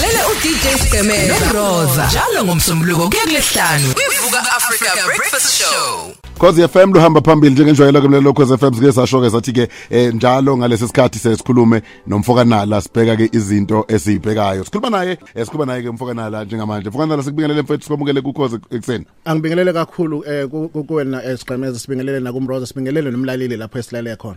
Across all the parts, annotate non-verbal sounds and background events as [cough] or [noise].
lalela uDJ Skemela noRosa njalo ngomsombuluko kuya kulesihlanu kwivuka Africa Breakfast Show Cause FM luhamba phambili njengenjwayelo ke mlelo Cause FM sike sasho ke sathi ke eh, njalo ngalesi sikhathi sesikhulume nomfokanala sibheka ke izinto esizibhekayo sikhuluma naye eh, sikhuluma naye ke umfokanala njengamanje mfokanala sikubingelele mfethu sikwamukele ku Cause ekseni Angibingelele kakhulu eh ku- ku- kuwena esiqhameza sibingelele nakumroza sibingelele nomlaleli lapho esilale khona.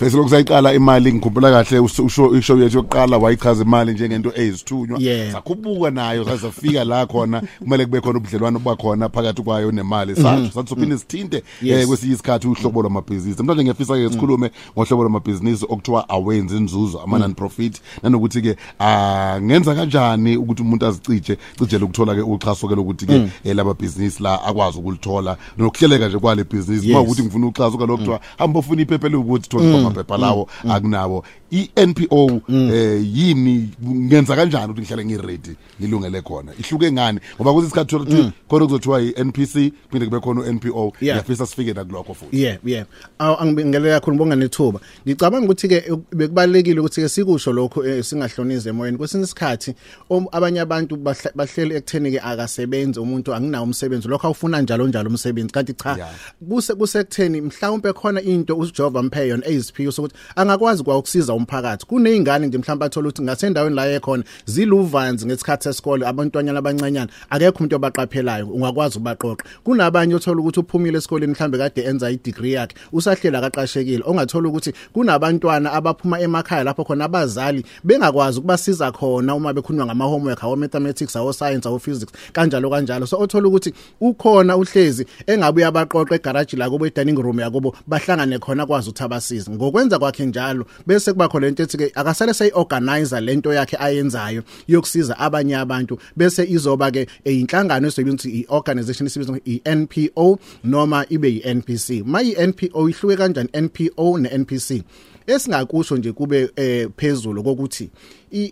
Bese lokusayiqala imali ngikhumbula kahle us- usho ishow yethu yokuqala wayichaza imali njengento ezithunywa. Yeah. sakhubuka nayo sasafika la khona. Kumele kube khona ubudlelwano bakhona phakathi kwayo nemali. Sathi sathi sophinde sithinte Yes. eh, kwesinye isikhathi uhlobo lwamabhizinisi. Mhlawumbe ngiyafisa ke sikhulume ngohlobo lwamabhizinisi okuthiwa awenzi inzuzo ama non profit. Nanokuthi ke angenza kanjani ukuthi umuntu azicije cijele ukuthola ke uxhaso ke lokuthi ke eh, laba business la akwazi ukulithola. Nokuhleleka nje kwale business Yes. uma ukuthi ngifuna uxhaso kalokuthiwa hamba ufuna iphepha lokuthi thola amaphepha lawo akunawo i-NPO eh yini? Ngenza kanjani ukuthi ngihlale ngiready ngilungele khona? Ihluke ngani? Ngoba kuthi isikhathi thola ukuthi khona kuzothiwa i-NPC phinde kube khona u-NPO Yeah. ngiyafisa sifike nakulokho futhi. Yeah, yeah. Aw angibingelele kakhulu bonga nethuba. Ngicabanga ukuthi ke bekubalekile ukuthi ke sikusho lokho eh, singahlonize emoyeni. Kwesinye isikhathi om- abanye abantu bahla- bahleli ekutheni ke akasebenzi umuntu anginawo umsebenzi. Lokho awufuna njalo njalo umsebenzi. Kanti cha Yeah. kuse kusekutheni mhlawumbe khona into uJehova mphe yona eyisiphiwo sokuthi angakwazi kwa ukusiza umphakathi. Kunezingane nje mhlawumbe athola ukuthi ngasendaweni la ekhona ziluvanzi ngesikhathi sesikole abantwanyana abancanyana akekho umuntu obaqaphelayo ungakwazi ubaqoqa kunabanye othola ukuthi uphumile esikoleni mhlawumbe kade enza i-degree yakhe usahlela akaqashekile ongathola ukuthi kunabantwana abaphuma emakhaya lapho khona abazali bengakwazi ukubasiza khona uma bekhulunywa ngama homework awo mathematics awo science awo physics kanjalo kanjalo. So othola ukuthi ukhona uhlezi engabuya abaqoqa egarage la kubo dining room yakubo bahlangane khona kwazi ukuthi abasize. Ngokwenza kwakhe njalo bese kuba khona into ethi ke akasale seyiorganizer lento yakhe ayenzayo yokusiza abanye abantu. Bese izoba ke inhlangano esobe ukuthi iorganization isibizwa iNPO noma ibe yiNPC mayi NPO ihluke kanjani NPO neNPC esingakusho nje kube eh phezulu kokuthi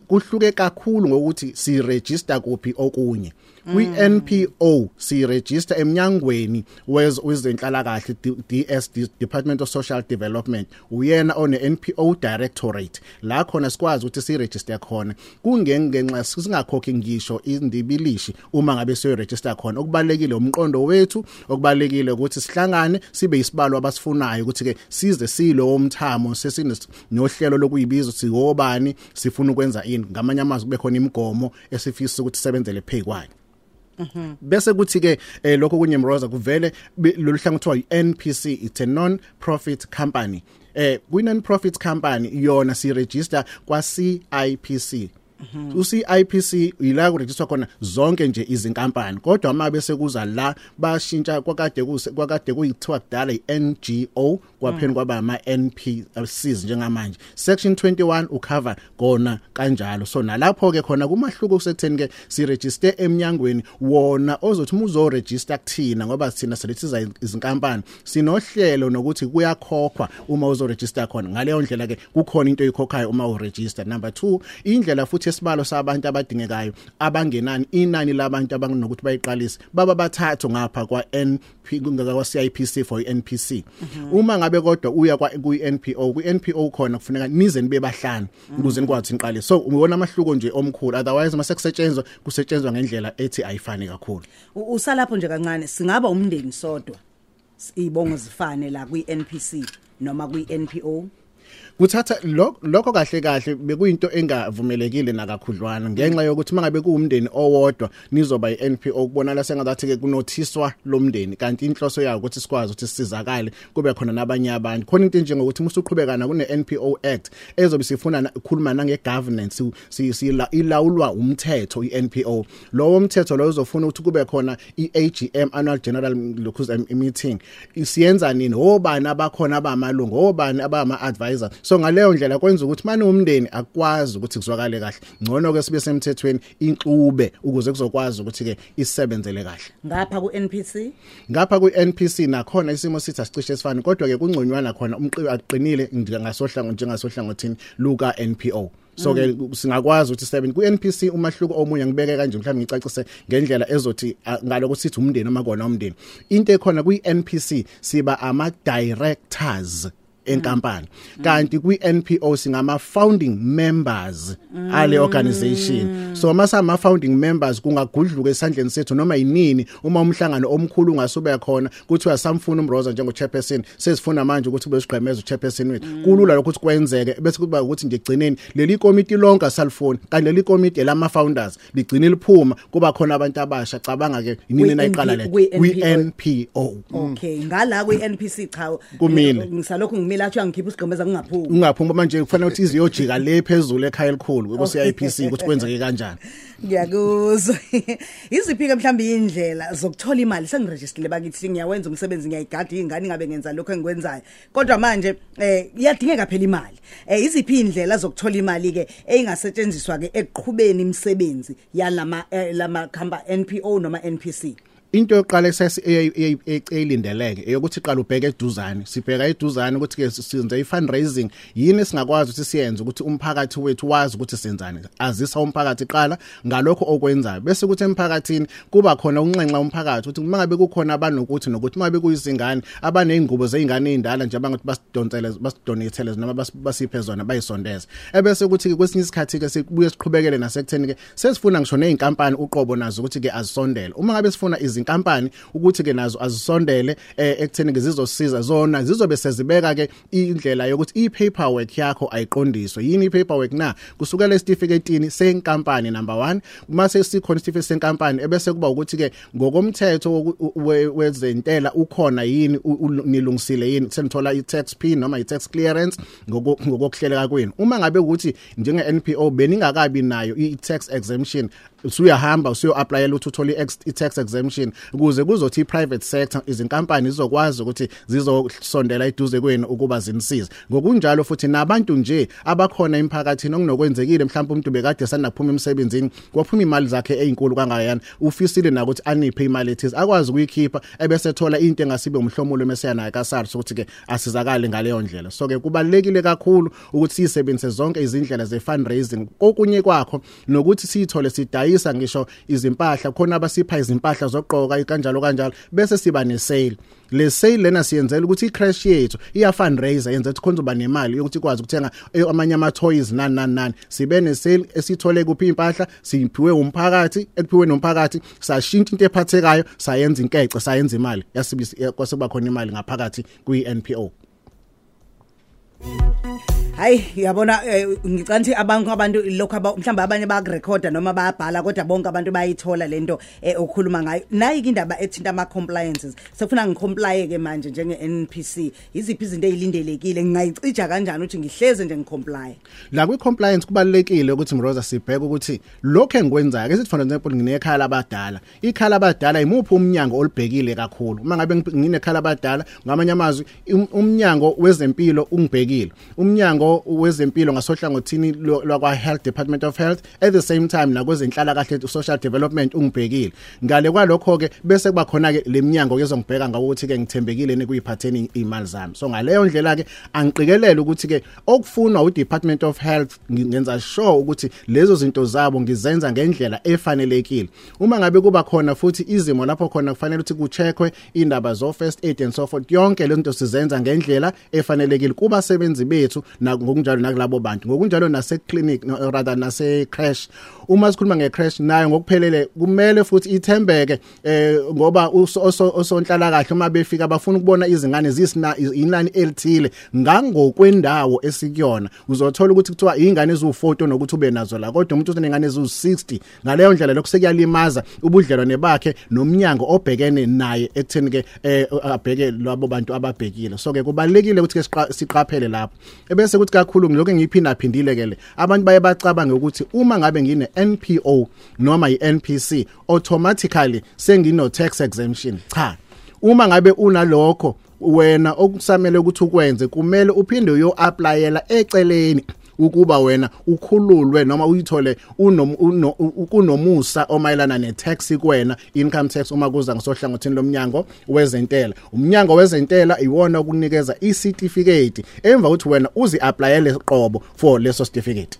kuhluke kakhulu ngokuthi si register kuphi okunye. Kwi NPO si register eminyangweni wez- wezenhlala kahle DS Department of Social Development. Uyena one NPO Directorate. La khona sikwazi ukuthi si register khona kungengenxa singakhokhi ngisho indibilishi uma ngabe siyo register khona. Okubalekile umqondo wethu okubalekile ukuthi sihlangane sibe isibalo abasifunayo ukuthi ke size silo umthamo sesinohlelo lokuyibiza siwobani sifuna ukwenza ini? Ngamanye amazwi kube khona imigomo esifisa ukuthi sebenzele pay kwayo bese kuthi ke eh, lokho kunye mroza kuvele be- lolu hlangothwa iNPC it's a non profit company. Eh kwi non profit company yona si register kwa CIPC uCIPC ila kuregister khona zonke nje izinkampani kodwa uma bese kuza la bashintsha kwakade kuse kwakade kuyithiwa kudala iNGO kwapheni kwaba ama NPCs njengamanje. Section 21 ucover kona kanjalo. So nalapho ke khona kumahluko kusekutheni ke si register eminyangweni wona ozothi uzo register kuthina ngoba sina selethiza izinkampani sinohlelo nokuthi kuyakhokhwa uma uzo register khona. Ngaleyo ndlela ke kukhona into oyikhokhayo uma u register number 2 indlela futhi esibalo sabantu abadingekayo abangenani inani labantu abanokuthi bayiqalise baba bathathu ngapha kwa NP kwa CIPC for iNPC uma ngabe kodwa uya kwa kuiNPO kuiNPO khona kufuneka nize nibe bahlanu ukuze nikwazi niqale so uwona amahluko nje omkhulu. Otherwise mase kusetshenzwa kusetshenzwa ngendlela ethi ayifani kakhulu. U- usalapho nje kancane singaba umndeni sodwa. S- ibongo zifane la kwi-NPC noma kwi-NPO kuthatha lo- lokho kahle kahle bekuyinto engavumelekile nakakhudlwana. Ngenxa yokuthi mangabe kuumndeni owodwa nizoba iNPO kubonala sengazathi ke kunothiswa lomndeni. Kanti inhloso yawo ukuthi sikwazi ukuthi sisizakale kube khona nabanye abantu. Khona into njengokuthi musuqhubekana kune NPO Act ezobe sifuna na- ukukhuluma nange governance si- si- la- ilawulwa umthetho iNPO lowo mthetho lo uzofuna ukuthi kube khona iAGM annual general lokhuza meeting. Isiyenza nini? Obani abakhona abamalungu obani abama advisor so ngaleyo ndlela kwenza ukuthi manje umndeni akwazi ukuthi kuzwakale kahle. Ngcono ke sibe semthethweni inxube ukuze kuzokwazi ukuthi ke isebenzele kahle. Ngapha ku-NPC ngapha kwi-NPC nakhona isimo sithi asicishe sifane kodwa ke kungconywana khona umqibi aqinile njengasohlango njengasohlangothini luka NPO so ke singakwazi ukuthi seven ku NPC umahluko omunye ngibeke kanje mhlawumbe ngicacise ngendlela ezothi ah, ngaloko sithi umndeni uma kona umndeni. Into ekhona kwi NPC siba ama directors enkampani. Kanti kwi NPO singama founding members ale organization. So masama founding members kungagudluka esandleni sethu noma yinini uma umhlangano omkhulu ungasube khona kuthiwa samfuna umroza njengo chairperson sesifuna manje ukuthi ube sigqemeza uchairperson wethu. Kulula lokho ukuthi kwenzeke bese kuba ukuthi nje gcineni leli komiti lonke asalifuni kanti leli komiti lama founders ligcine liphuma kuba khona abantu abasha cabanga ke yini Kwi- nayiqala NP le kwi- kwi NPO okay ngala kwi NPC cha Kumile. ngisalokhu ngimila athi angikhipha usigqemeza kungaphumi ungaphuma manje kufanele ukuthi iziyojika le phezulu ekhaya elikhulu [laughs] ku CIPC ukuthi kwenzeke kanjani? Ngiyakuzwa. [laughs] Iziphi ke mhlawumbe indlela zokuthola imali? Sengirejistile bakithi ngiyawenza umsebenzi ngiyayigada ingane ngabe ngenza lokho engikwenzayo. Kodwa manje eh iyadingeka phela imali. Eh iziphi indlela zokuthola imali ke eingasetshenziswa ke ekuqhubeni imisebenzi yalama eh, lama khamba NPO noma NPC into yokuqala eyilindeleke eyokuthi qala ubheke eduzane. Sibheka eduzane ukuthi ke siyenze i-fundraising. Yini singakwazi ukuthi siyenze ukuthi umphakathi wethu wazi ukuthi senzani? Azisa umphakathi qala ngalokho okwenzayo. Bese ukuthi emphakathini kuba khona unxenxa umphakathi ukuthi mangabe kukhona abanokuthi nokuthi mangabe kuyizingane abaneyingubo zeingane ezindala nje abangathi basidonsele basidonatele noma bas- basiphe zona bayisondeze. Ebese ukuthi ke kwesinye isikhathi ke sibuye siqhubekele nasekutheni ke sesifuna ngisho nezinkampani uqobo nazo ukuthi ke azisondele. Uma ngabe sifuna izinkampani ukuthi ke nazo azisondele eh, ekutheni ke zizosiza zona zizobe sezibeka ke indlela yokuthi i-paperwork yakho ayiqondiswe. Yini i-paperwork na? Kusukela esitifiketini senkampani number 1 mase sikhona isitifiketi senkampani ebese kuba ukuthi ke ngokomthetho woku- we- wezentela ukhona yini u- u- nilungisile yini? Senithola i-tax pin noma i-tax clearance ngoko- ngokokuhleleka kwenu. Uma ngabe ukuthi njenge NPO beningakabi nayo i-tax exemption usuyahamba usuyo applyela ukuthi uthole i-ex- i-tax exemption ukuze kuzothi i-private sector izinkampani zizokwazi ukuthi zizosondela eduze kwenu ukuba zinisize. Ngokunjalo futhi nabantu nje abakhona emphakathini okunokwenzekile mhlawumbe umuntu bekade sanaphuma emsebenzini kwaphuma imali zakhe ezinkulu kangayana ufisile na ukuthi aniphe imali ethize. Akwazi ukuyikhipha ebese thola into engasibe umhlomulo meseyana naye kaSARS ukuthi ke asizakale ngaleyo ndlela. So ke kubalekile kakhulu ukuthi sisebenzise zonke izindlela ze fundraising kokunye kwakho nokuthi sithole sidayisa ngisho izimpahla khona abasipha izimpahla zokugqoka kanjalo kanjalo bese siba ne sale le sale lena siyenzela ukuthi i-crash yethu iya fundraiser yenza ukuthi khona uba nemali yokuthi ikwazi ukuthenga eh, amanye ama toys nani nani nani. Sibe ne sale esithole kuphi impahla siphiwe umphakathi ekuphiwe nomphakathi sashintsha into ephathekayo sayenza inkece sayenza imali. Yasibisi kwasekuba khona imali ngaphakathi kwi NPO hayi uyabona eh, ngicela ukuthi abantu abantu lokho aba- mhlawumbe abanye bayakurekhoda noma bayabhala kodwa bonke abantu bayithola lento eh, okhuluma ngayo. Nayi indaba ethinta ama compliances sefuna ngicomplye ke manje njenge NPC iziphi izinto ezilindelekile ngingayicija kanjani ukuthi ngihleze nje ngicomply? La kwi compliance kubalekile ukuthi Mroza sibheke ukuthi lokho engikwenzayo ke sithi for example nginekhaya labadala ikhaya labadala imuphi umnyango olibhekile kakhulu. Uma ngabe ngi- nginekhala labadala ngamanye amazwi um- umnyango wezempilo ungibhekile. Umnyango wezempilo ngasohlangothini lo- lwakwa health department of health at the same time nakwezenhlala kahle social development ungibhekile. Ngale kwalokho ke bese kuba khona ke leminyango kezongibheka ngawokuthi ke ngithembekile nekuyiphatheni imali zami. So ngaleyo ndlela ke angiqikelele ukuthi ke okufunwa u Department of Health ngenza sure ukuthi lezo zinto zabo ngizenza ngendlela efanelekile. Uma ngabe kuba khona futhi izimo lapho khona kufanele ukuthi kucheckwe indaba zo first aid and so forth yonke le nto sizenza ngendlela efanelekile kuba sebenzi bethu na ngokunjalo nakulabo bantu ngokunjalo nase clinic no, rather nase crash uma sikhuluma nge crash nayo ngokuphelele kumele futhi ithembeke eh ngoba uso- oso- osonhlala kahle uma befika bafuna ukubona izingane zisina inani elithile ngangokwendawo esikuyona. Uzothola ukuthi kuthiwa ingane eziwu40 nokuthi ube nazo la kodwa umuntu usenengane eziwu60 ngaleyo ndlela lokho sekuyalimaza ubudlelwane bakhe nomnyango obhekene naye ekutheni ke eh, abheke labo bantu ababhekile. So ke kubalekile ukuthi ke siqa- siqaphele lapho. Ebese kuthi kakhulu ngilokho ngiyiphinda phindile ke le. Abantu baye bacabanga ukuthi uma ngabe ngine NPO noma iNPC automatically sengino tax exemption. Cha uma ngabe unalokho wena okusamele ukuthi ukwenze kumele uphinde uyo applyela eceleni. Ukuba wena ukhululwe noma uyithole unom- uno- u- kunomusa omayelana netax kuwena income tax uma kuza ngasohlangothini lomnyango wezentela. Umnyango wezentela iwona okunikeza icertificate emva ukuthi wena uzi applyele qobo for leso certificate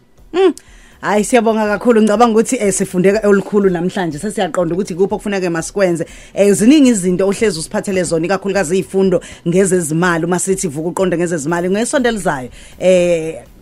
Hayi siyabonga kakhulu. Ngicabanga ukuthi eh sifundeka olukhulu namhlanje. Sesiyaqonda ukuthi kuphi okufuneka masikwenze. Eh ziningi izinto ohlezi usiphathele zona ikakhulukazi izifundo ngezezimali. Uma sithi vuka uqonda ngezezimali ngesonto lizayo. Eh mm, isi-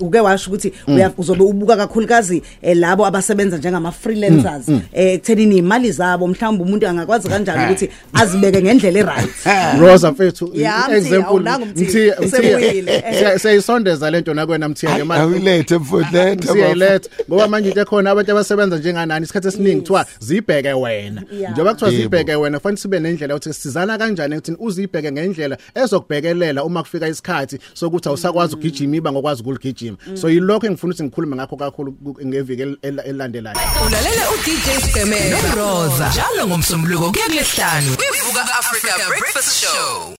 uke washo ukuthi uya- uzobe ubuka kakhulukazi eh, labo abasebenza njengama freelancers. Eh ekuthenini imali zabo mhlawumbe umuntu angakwazi kanjani ukuthi azibeke ngendlela eright. [laughs] Rosa mfethu Ya, Mthiya, example awunanga uMthiya, Mthiya usebuyile. [laughs] Mthiya siyayisondeza lento nakwena Mthiya le mali awulethe mfowethu lethe bafo. [laughs] siyayiletha ngoba manje into ekhona abantu abasebenza njenganani isikhathi esiningi kuthiwa zibheke wena. Yeah. njengoba kuthiwa Yebo. zibheke wena kufanele sibe nendlela yokuthi sizana kanjani ukuthi uzibheke ngendlela ezokubhekelela uma kufika isikhathi sokuthi awusakwazi ukugijima iba ngokwazi ukuligijima so yilokho engifuna ukuthi ngikhulume ngakho kakhulu ku- ngeviki el- el- elandelayo Ulalela uDJ Skemen noRosa njalo ngomsombuluko kuya kulesihlanu. Ivuka Africa Breakfast Show.